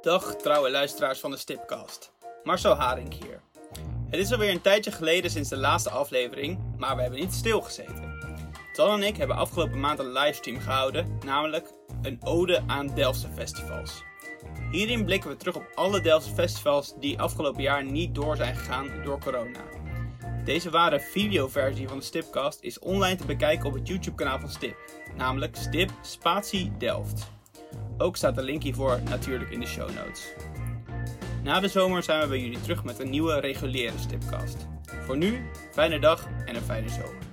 Dag trouwe luisteraars van de Stipcast. Marcel Haring hier. Het is alweer een tijdje geleden sinds de laatste aflevering, maar we hebben niet stilgezeten. Tal en ik hebben afgelopen maand een livestream gehouden, namelijk een ode aan Delftse festivals. Hierin blikken we terug op alle Delftse festivals die afgelopen jaar niet door zijn gegaan door corona. Deze ware videoversie van de Stipcast is online te bekijken op het YouTube kanaal van Stip, namelijk Stip Spatie Delft. Ook staat de link hiervoor natuurlijk in de show notes. Na de zomer zijn we bij jullie terug met een nieuwe reguliere Stipcast. Voor nu, fijne dag en een fijne zomer.